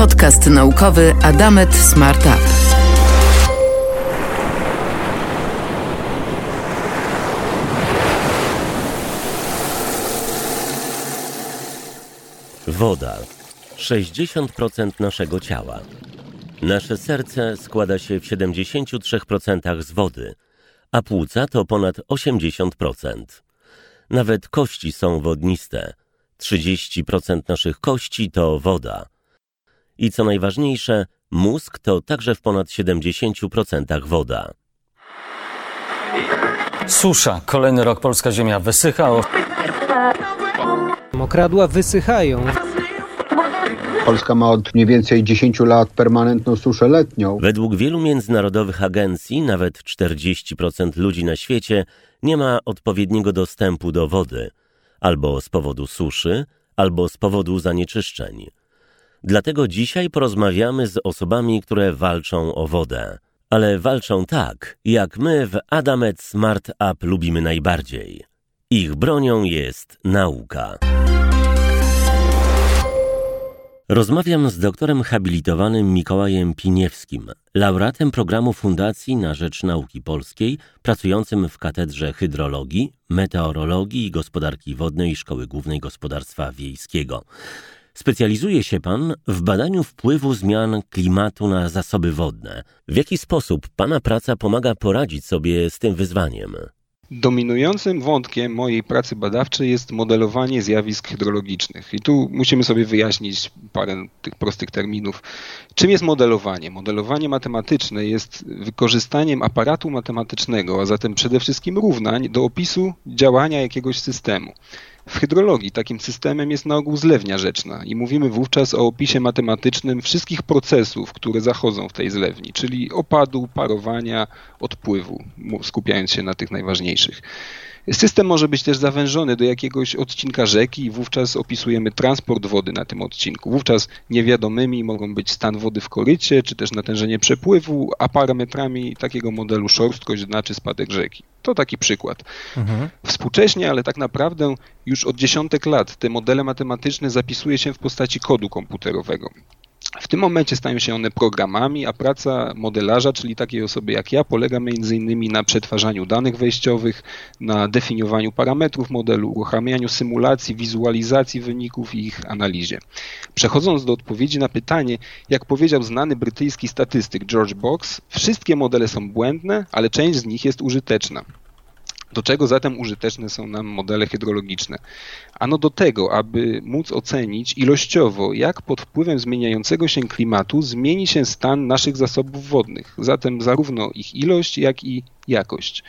Podcast naukowy Adamet Smart Up. Woda. 60% naszego ciała. Nasze serce składa się w 73% z wody, a płuca to ponad 80%. Nawet kości są wodniste. 30% naszych kości to woda. I co najważniejsze, mózg to także w ponad 70% woda. Susza. Kolejny rok polska ziemia wysycha. Mokradła wysychają. Polska ma od mniej więcej 10 lat permanentną suszę letnią. Według wielu międzynarodowych agencji nawet 40% ludzi na świecie nie ma odpowiedniego dostępu do wody, albo z powodu suszy, albo z powodu zanieczyszczeń. Dlatego dzisiaj porozmawiamy z osobami, które walczą o wodę. Ale walczą tak, jak my w Adamet Smart Up lubimy najbardziej. Ich bronią jest nauka. Rozmawiam z doktorem habilitowanym Mikołajem Piniewskim, laureatem programu Fundacji na Rzecz Nauki Polskiej, pracującym w Katedrze Hydrologii, Meteorologii i Gospodarki Wodnej Szkoły Głównej Gospodarstwa Wiejskiego. Specjalizuje się Pan w badaniu wpływu zmian klimatu na zasoby wodne. W jaki sposób Pana praca pomaga poradzić sobie z tym wyzwaniem? Dominującym wątkiem mojej pracy badawczej jest modelowanie zjawisk hydrologicznych. I tu musimy sobie wyjaśnić parę tych prostych terminów. Czym jest modelowanie? Modelowanie matematyczne jest wykorzystaniem aparatu matematycznego, a zatem przede wszystkim równań do opisu działania jakiegoś systemu. W hydrologii takim systemem jest na ogół zlewnia rzeczna i mówimy wówczas o opisie matematycznym wszystkich procesów, które zachodzą w tej zlewni, czyli opadu, parowania, odpływu, skupiając się na tych najważniejszych. System może być też zawężony do jakiegoś odcinka rzeki i wówczas opisujemy transport wody na tym odcinku. Wówczas niewiadomymi mogą być stan wody w korycie, czy też natężenie przepływu, a parametrami takiego modelu szorstkość znaczy spadek rzeki. To taki przykład. Mhm. Współcześnie, ale tak naprawdę już od dziesiątek lat te modele matematyczne zapisuje się w postaci kodu komputerowego. W tym momencie stają się one programami, a praca modelarza, czyli takiej osoby jak ja, polega m.in. na przetwarzaniu danych wejściowych, na definiowaniu parametrów modelu, uruchamianiu symulacji, wizualizacji wyników i ich analizie. Przechodząc do odpowiedzi na pytanie, jak powiedział znany brytyjski statystyk George Box, wszystkie modele są błędne, ale część z nich jest użyteczna. Do czego zatem użyteczne są nam modele hydrologiczne? Ano do tego, aby móc ocenić ilościowo, jak pod wpływem zmieniającego się klimatu zmieni się stan naszych zasobów wodnych, zatem zarówno ich ilość, jak i jakość.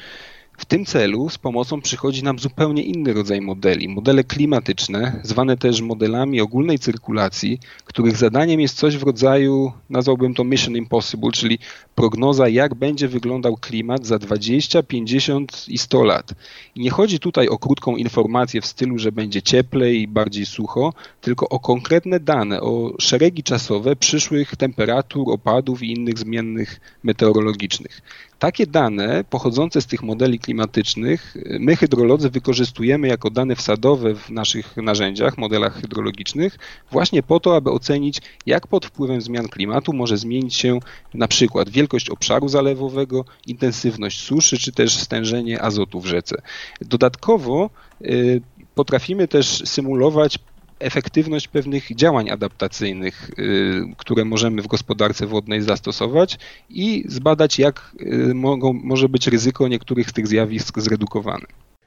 W tym celu z pomocą przychodzi nam zupełnie inny rodzaj modeli, modele klimatyczne, zwane też modelami ogólnej cyrkulacji, których zadaniem jest coś w rodzaju, nazwałbym to Mission Impossible, czyli prognoza, jak będzie wyglądał klimat za 20, 50 i 100 lat. I nie chodzi tutaj o krótką informację w stylu, że będzie cieplej i bardziej sucho, tylko o konkretne dane, o szeregi czasowe przyszłych temperatur, opadów i innych zmiennych meteorologicznych. Takie dane pochodzące z tych modeli klimatycznych my hydrolodzy wykorzystujemy jako dane wsadowe w naszych narzędziach, modelach hydrologicznych, właśnie po to, aby ocenić, jak pod wpływem zmian klimatu może zmienić się na przykład wielkość obszaru zalewowego, intensywność suszy, czy też stężenie azotu w rzece. Dodatkowo y, potrafimy też symulować efektywność pewnych działań adaptacyjnych, y, które możemy w gospodarce wodnej zastosować i zbadać, jak y, mogą, może być ryzyko niektórych z tych zjawisk zredukowane.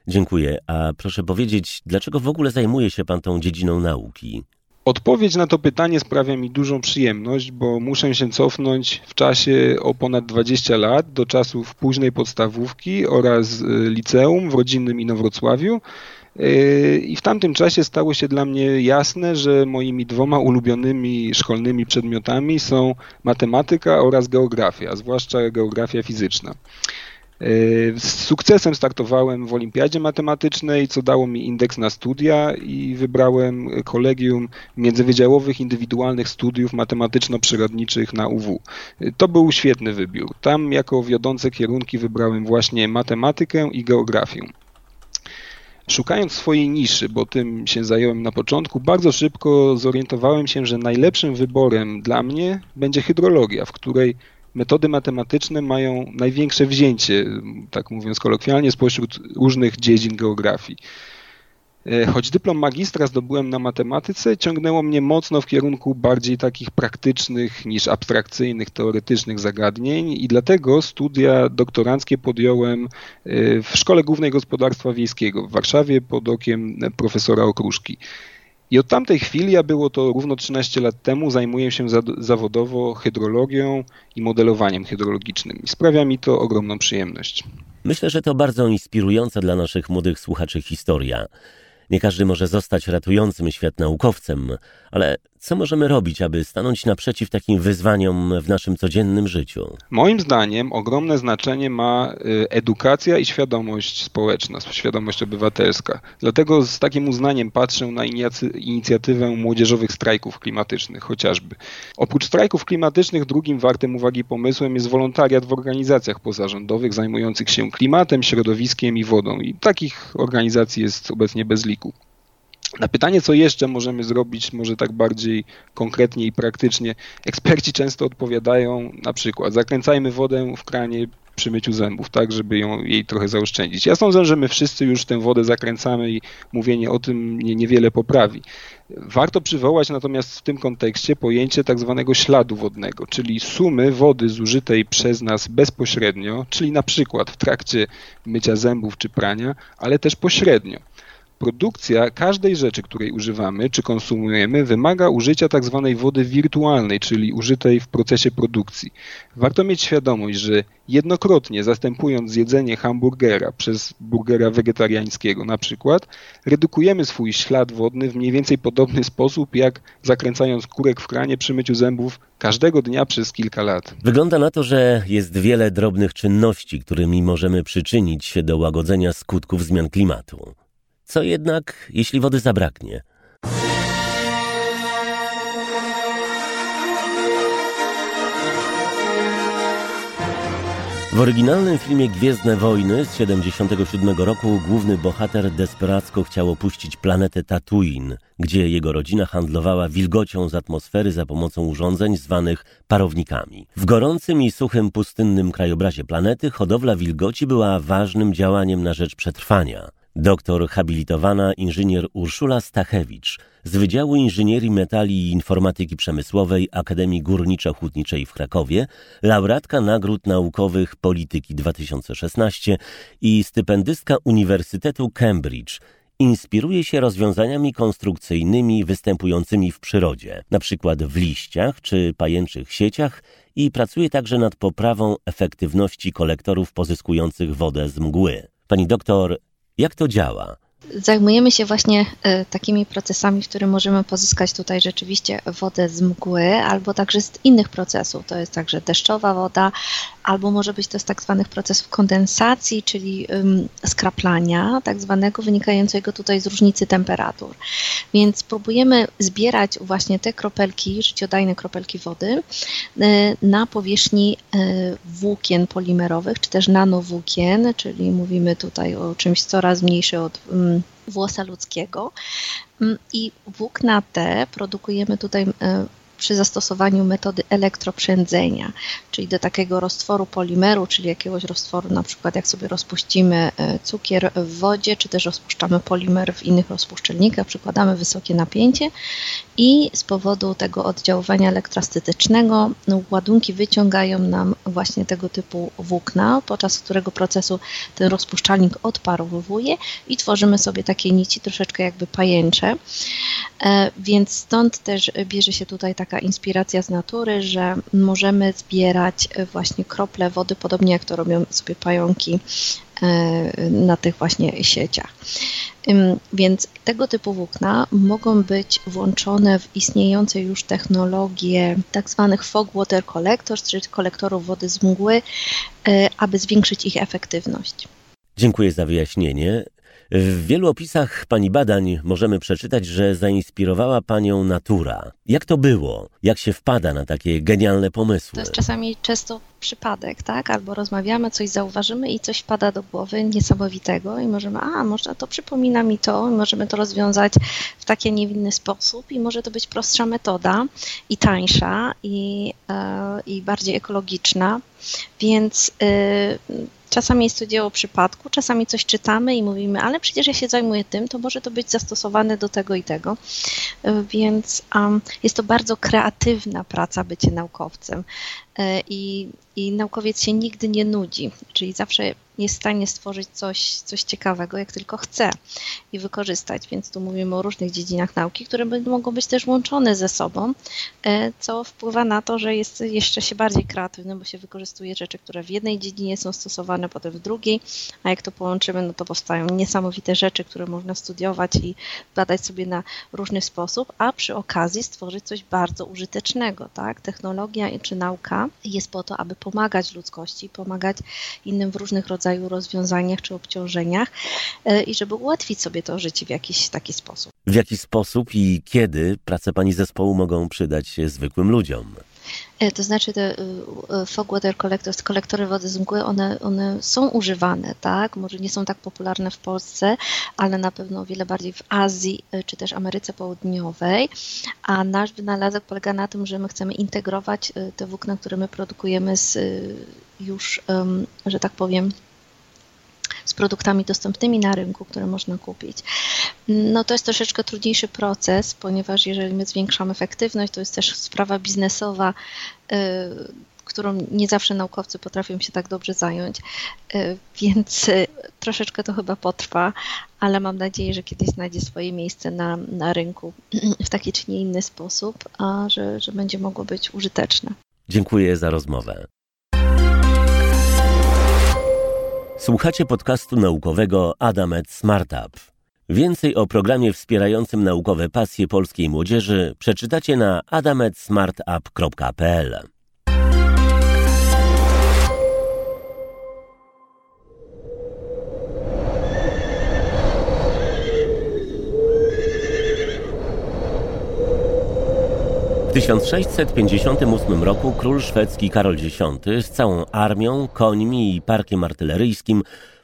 Dziękuję. A proszę powiedzieć, dlaczego w ogóle zajmuje się Pan tą dziedziną nauki? Odpowiedź na to pytanie sprawia mi dużą przyjemność, bo muszę się cofnąć w czasie o ponad 20 lat do czasów późnej podstawówki oraz y, liceum w rodzinnym Inowrocławiu, I w tamtym czasie stało się dla mnie jasne, że moimi dwoma ulubionymi szkolnymi przedmiotami są matematyka oraz geografia, zwłaszcza geografia fizyczna. Yy, z sukcesem startowałem w Olimpiadzie Matematycznej, co dało mi indeks na studia i wybrałem kolegium międzywydziałowych indywidualnych studiów matematyczno-przyrodniczych na UW. Yy, to był świetny wybór. Tam jako wiodące kierunki wybrałem właśnie matematykę i geografię. Szukając swojej niszy, bo tym się zająłem na początku, bardzo szybko zorientowałem się, że najlepszym wyborem dla mnie będzie hydrologia, w której metody matematyczne mają największe wzięcie, tak mówiąc kolokwialnie, spośród różnych dziedzin geografii. E, choć dyplom magistra zdobyłem na matematyce, ciągnęło mnie mocno w kierunku bardziej takich praktycznych niż abstrakcyjnych, teoretycznych zagadnień i dlatego studia doktoranckie podjąłem e, w Szkole Głównej Gospodarstwa Wiejskiego w Warszawie pod okiem profesora Okruszki. I od tamtej chwili, a było to równo 13 lat temu, zajmuję się zawodowo hydrologią i modelowaniem hydrologicznym. I sprawia mi to ogromną przyjemność. Myślę, że to bardzo inspirująca dla naszych młodych słuchaczy historia. Nie każdy może zostać ratującym świat naukowcem, ale co możemy robić, aby stanąć naprzeciw takim wyzwaniom w naszym codziennym życiu? Moim zdaniem ogromne znaczenie ma y, edukacja i świadomość społeczna, świadomość obywatelska. Dlatego z takim uznaniem patrzę na inicjatywę młodzieżowych strajków klimatycznych chociażby. Oprócz strajków klimatycznych drugim wartym uwagi pomysłem jest wolontariat w organizacjach pozarządowych zajmujących się klimatem, środowiskiem i wodą. I takich organizacji jest obecnie bez liku. Na pytanie, co jeszcze możemy zrobić, może tak bardziej konkretnie i praktycznie, eksperci często odpowiadają na przykład zakręcajmy wodę w kranie przy myciu zębów, tak, żeby ją, jej trochę zaoszczędzić. Ja sądzę, że my wszyscy już tę wodę zakręcamy i mówienie o tym nie, niewiele poprawi. Warto przywołać natomiast w tym kontekście pojęcie tak zwanego śladu wodnego, czyli sumy wody zużytej przez nas bezpośrednio, czyli na przykład w trakcie mycia zębów czy prania, ale też pośrednio produkcja każdej rzeczy, której używamy czy konsumujemy, wymaga użycia tak zwanej wody wirtualnej, czyli użytej w procesie produkcji. Warto mieć świadomość, że jednokrotnie zastępując jedzenie hamburgera przez burgera wegetariańskiego na przykład, redukujemy swój ślad wodny w mniej więcej podobny sposób, jak zakręcając kurek w kranie przy myciu zębów każdego dnia przez kilka lat. Wygląda na to, że jest wiele drobnych czynności, którymi możemy przyczynić się do łagodzenia skutków zmian klimatu. Co jednak, jeśli wody zabraknie? W oryginalnym filmie Gwiezdne Wojny z 1977 roku główny bohater desperacko chciał opuścić planetę Tatooine, gdzie jego rodzina handlowała wilgocią z atmosfery za pomocą urządzeń zwanych parownikami. W gorącym i suchym pustynnym krajobrazie planety hodowla wilgoci była ważnym działaniem na rzecz przetrwania. Doktor habilitowana inżynier Urszula Stachewicz z Wydziału Inżynierii Metali i Informatyki Przemysłowej Akademii Górniczo-Hutniczej w Krakowie, laureatka nagród naukowych Polityki 2016 i stypendystka Uniwersytetu Cambridge, inspiruje się rozwiązaniami konstrukcyjnymi występującymi w przyrodzie, np. w liściach czy pajęczych sieciach i pracuje także nad poprawą efektywności kolektorów pozyskujących wodę z mgły. Pani doktor jak to działa? Zajmujemy się właśnie e, takimi procesami, w których możemy pozyskać tutaj rzeczywiście wodę z mgły, albo także z innych procesów. To jest także deszczowa woda, albo może być to z tak zwanych procesów kondensacji, czyli skraplania, tak zwanego wynikającego tutaj z różnicy temperatur. Więc próbujemy zbierać właśnie te kropelki, życiodajne kropelki wody e, na powierzchni e, włókien polimerowych, czy też nanowłókien, czyli mówimy tutaj o czymś coraz mniejszym od włosa ludzkiego. Mm, I włókna te produkujemy tutaj e, przy zastosowaniu metody elektroprzędzenia, czyli do takiego roztworu polimeru, czyli jakiegoś roztworu, na przykład jak sobie rozpuścimy e, cukier w wodzie, czy też rozpuszczamy polimer w innych rozpuszczalnikach, przykładamy wysokie napięcie i z powodu tego oddziaływania elektrostetycznego no, ładunki wyciągają nam właśnie tego typu włókna, podczas którego procesu ten rozpuszczalnik odparowuje i tworzymy sobie takie nici troszeczkę jakby pajęcze. E, więc stąd też bierze się tutaj taka inspiracja z natury, że możemy zbierać właśnie krople wody, podobnie jak to robią sobie pająki e, na tych właśnie sieciach. Więc tego typu włókna mogą być włączone w istniejące już technologie tak zwanych fog water collectors, czyli kolektorów wody z mgły, e, aby zwiększyć ich efektywność. Dziękuję za wyjaśnienie. W wielu opisach pani badań możemy przeczytać, że zainspirowała panią natura. Jak to było? Jak się wpada na takie genialne pomysły? To jest czasami często przypadek, tak? Albo rozmawiamy, coś zauważymy i coś wpada do głowy niesamowitego i możemy, a może to przypomina mi to, i możemy to rozwiązać w taki niewinny sposób i może to być prostsza metoda i tańsza i, e, i bardziej ekologiczna, więc y, Czasami jest to dzieło przypadku, czasami coś czytamy i mówimy, ale przecież ja się zajmuję tym, to może to być zastosowane do tego i tego. Więc um, jest to bardzo kreatywna praca bycie naukowcem. E, I, I naukowiec się nigdy nie nudzi, czyli zawsze jest w stanie stworzyć coś, coś ciekawego, jak tylko chce i wykorzystać. Więc tu mówimy o różnych dziedzinach nauki, które mogą być też łączone ze sobą, e, co wpływa na to, że jest jeszcze się bardziej kreatywny, bo się wykorzystuje rzeczy, które w jednej dziedzinie są stosowane, potem w drugiej, a jak to połączymy, no to powstają niesamowite rzeczy, które można studiować i badać sobie na różny sposób, a przy okazji stworzyć coś bardzo użytecznego, tak? Technologia czy nauka jest po to, aby pomagać ludzkości, pomagać innym w różnych rodzaju rozwiązaniach czy obciążeniach e, i żeby ułatwić sobie to życie w jakiś taki sposób. W jaki sposób i kiedy prace Pani zespołu mogą przydać się zwykłym ludziom? E, to znaczy te y, y, fog water collectors, kolektory wody z mgły, one, one są używane, tak? Może nie są tak popularne w Polsce, ale na pewno o wiele bardziej w Azji y, czy też Ameryce Południowej. A nasz wynalazek polega na tym, że my chcemy integrować te włókna, które my produkujemy z już, że tak powiem, z produktami dostępnymi na rynku, które można kupić. No to jest troszeczkę trudniejszy proces, ponieważ jeżeli my zwiększamy efektywność, to jest też sprawa biznesowa, y, którą nie zawsze naukowcy potrafią się tak dobrze zająć, y, więc y, troszeczkę to chyba potrwa, ale mam nadzieję, że kiedyś znajdzie swoje miejsce na, na rynku w taki czy nie inny sposób, a że, że będzie mogło być użyteczne. Dziękuję za rozmowę. Słuchacie podcastu naukowego Adamet Smartup. Więcej o programie wspierającym naukowe pasje polskiej młodzieży przeczytacie na adametsmartup.pl. 1658 roku król szwedzki Karol X z całą armią, końmi i parkiem artyleryjskim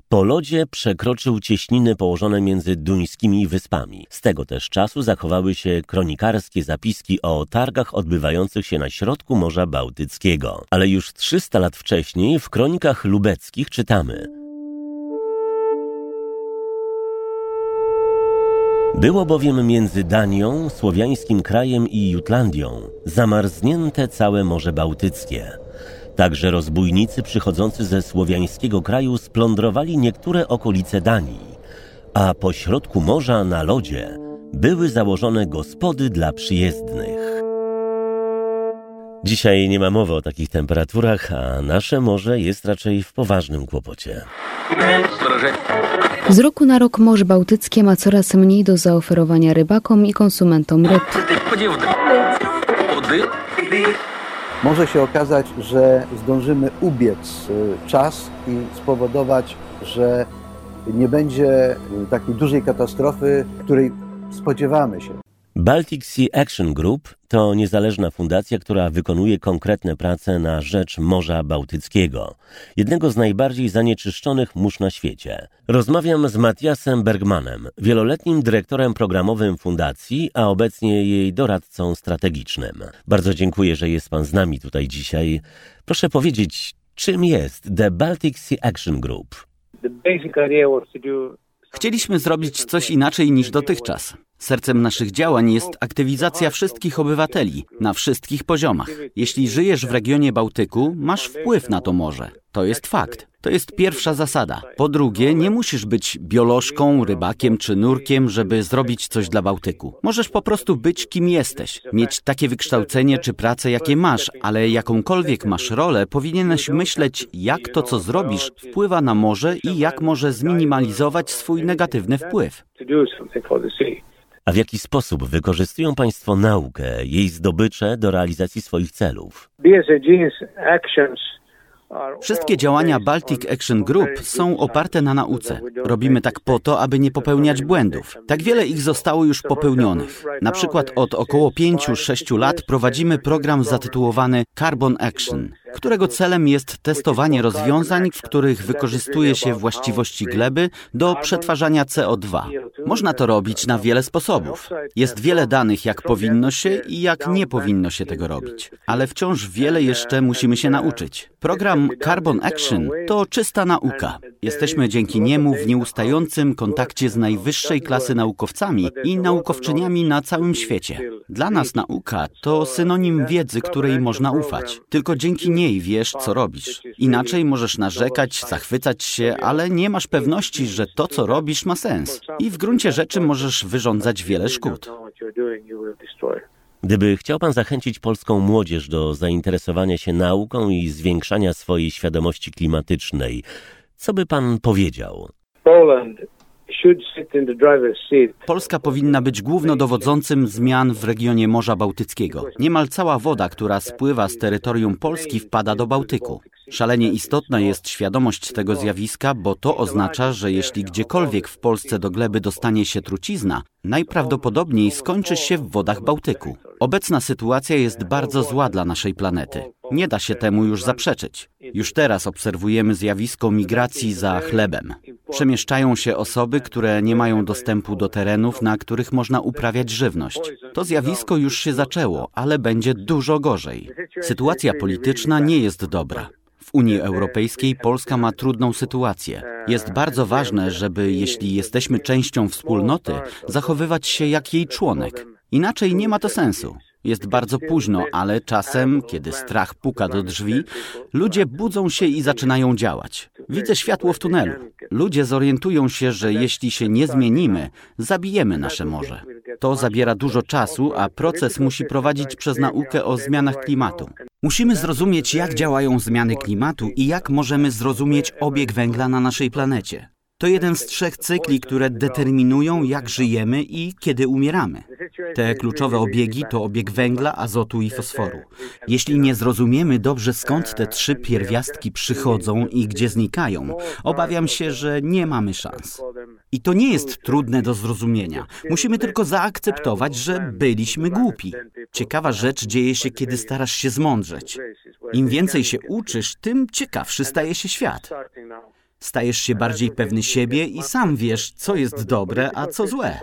po lodzie przekroczył cieśniny położone między duńskimi wyspami. Z tego też czasu zachowały się kronikarskie zapiski o targach odbywających się na środku Morza Bałtyckiego. Ale już 300 lat wcześniej w kronikach lubeckich czytamy – Było bowiem między Danią, słowiańskim krajem i Jutlandią zamarznięte całe Morze Bałtyckie. Także rozbójnicy przychodzący ze słowiańskiego kraju splądrowali niektóre okolice Danii, a po środku morza na lodzie były założone gospody dla przyjezdnych. Dzisiaj nie ma mowy o takich temperaturach, a nasze morze jest raczej w poważnym kłopocie. Z roku na rok Morze Bałtyckie ma coraz mniej do zaoferowania rybakom i konsumentom ryb. Może się okazać, że zdążymy ubiec y, czas i spowodować, że nie będzie y, takiej dużej katastrofy, której spodziewamy się. Baltic Sea Action Group to niezależna fundacja, która wykonuje konkretne prace na rzecz Morza Bałtyckiego, jednego z najbardziej zanieczyszczonych mórz na świecie. Rozmawiam z Matiasem Bergmanem, wieloletnim dyrektorem programowym fundacji, a obecnie jej doradcą strategicznym. Bardzo dziękuję, że jest Pan z nami tutaj dzisiaj. Proszę powiedzieć, czym jest The Baltic Sea Action Group? Chcieliśmy zrobić coś inaczej niż dotychczas. Sercem naszych działań jest aktywizacja wszystkich obywateli na wszystkich poziomach. Jeśli żyjesz w regionie Bałtyku, masz wpływ na to morze. To jest fakt. To jest pierwsza zasada. Po drugie, nie musisz być biolożką, rybakiem czy nurkiem, żeby zrobić coś dla Bałtyku. Możesz po prostu być kim jesteś, mieć takie wykształcenie czy pracę, jakie masz, ale jakąkolwiek masz rolę, powinieneś myśleć, jak to, co zrobisz, wpływa na morze i jak może zminimalizować swój negatywny wpływ. A w jaki sposób wykorzystują Państwo naukę, jej zdobycze do realizacji swoich celów? Wszystkie działania Baltic Action Group są oparte na nauce. Robimy tak po to, aby nie popełniać błędów. Tak wiele ich zostało już popełnionych. Na przykład od około 5-6 lat prowadzimy program zatytułowany Carbon Action którego celem jest testowanie rozwiązań, w których wykorzystuje się właściwości gleby do przetwarzania CO2. Można to robić na wiele sposobów. Jest wiele danych, jak powinno się i jak nie powinno się tego robić, ale wciąż wiele jeszcze musimy się nauczyć. Program Carbon Action to czysta nauka. Jesteśmy dzięki niemu w nieustającym kontakcie z najwyższej klasy naukowcami i naukowczyniami na całym świecie. Dla nas nauka to synonim wiedzy, której można ufać. Tylko dzięki niej wiesz, co robisz. Inaczej możesz narzekać, zachwycać się, ale nie masz pewności, że to, co robisz, ma sens. I w gruncie rzeczy możesz wyrządzać wiele szkód. Gdyby chciał Pan zachęcić polską młodzież do zainteresowania się nauką i zwiększania swojej świadomości klimatycznej, co by Pan powiedział? Polska powinna być głównodowodzącym zmian w regionie Morza Bałtyckiego. Niemal cała woda, która spływa z terytorium Polski, wpada do Bałtyku. Szalenie istotna jest świadomość tego zjawiska, bo to oznacza, że jeśli gdziekolwiek w Polsce do gleby dostanie się trucizna, najprawdopodobniej skończy się w wodach Bałtyku. Obecna sytuacja jest bardzo zła dla naszej planety. Nie da się temu już zaprzeczyć. Już teraz obserwujemy zjawisko migracji za chlebem. Przemieszczają się osoby, które nie mają dostępu do terenów, na których można uprawiać żywność. To zjawisko już się zaczęło, ale będzie dużo gorzej. Sytuacja polityczna nie jest dobra. W Unii Europejskiej Polska ma trudną sytuację. Jest bardzo ważne, żeby, jeśli jesteśmy częścią wspólnoty, zachowywać się jak jej członek. Inaczej nie ma to sensu. Jest bardzo późno, ale czasem, kiedy strach puka do drzwi, ludzie budzą się i zaczynają działać. Widzę światło w tunelu. Ludzie zorientują się, że jeśli się nie zmienimy, zabijemy nasze morze. To zabiera dużo czasu, a proces musi prowadzić przez naukę o zmianach klimatu. Musimy zrozumieć, jak działają zmiany klimatu i jak możemy zrozumieć obieg węgla na naszej planecie. To jeden z trzech cykli, które determinują, jak żyjemy i kiedy umieramy. Te kluczowe obiegi to obieg węgla, azotu i fosforu. Jeśli nie zrozumiemy dobrze, skąd te trzy pierwiastki przychodzą i gdzie znikają, obawiam się, że nie mamy szans. I to nie jest trudne do zrozumienia. Musimy tylko zaakceptować, że byliśmy głupi. Ciekawa rzecz dzieje się, kiedy starasz się zmądrzeć. Im więcej się uczysz, tym ciekawszy staje się świat. Stajesz się bardziej pewny siebie i sam wiesz, co jest dobre, a co złe.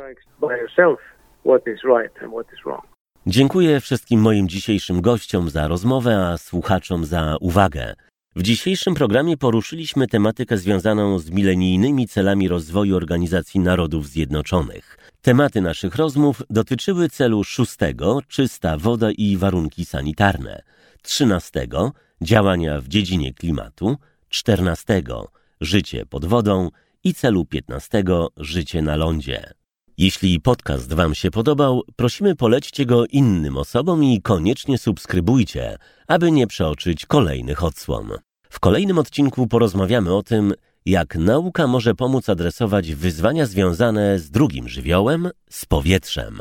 Dziękuję wszystkim moim dzisiejszym gościom za rozmowę, a słuchaczom za uwagę. W dzisiejszym programie poruszyliśmy tematykę związaną z milenijnymi celami rozwoju Organizacji Narodów Zjednoczonych. Tematy naszych rozmów dotyczyły celu szóstego czysta woda i warunki sanitarne, trzynastego działania w dziedzinie klimatu, czternastego życie pod wodą i celu piętnastego życie na lądzie. Jeśli podcast Wam się podobał, prosimy polećcie go innym osobom i koniecznie subskrybujcie, aby nie przeoczyć kolejnych odsłon. W kolejnym odcinku porozmawiamy o tym, jak nauka może pomóc adresować wyzwania związane z drugim żywiołem, z powietrzem.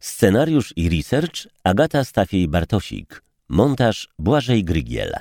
Scenariusz i research Agata Stafiej-Bartosik. Montaż Błażej Grygiel.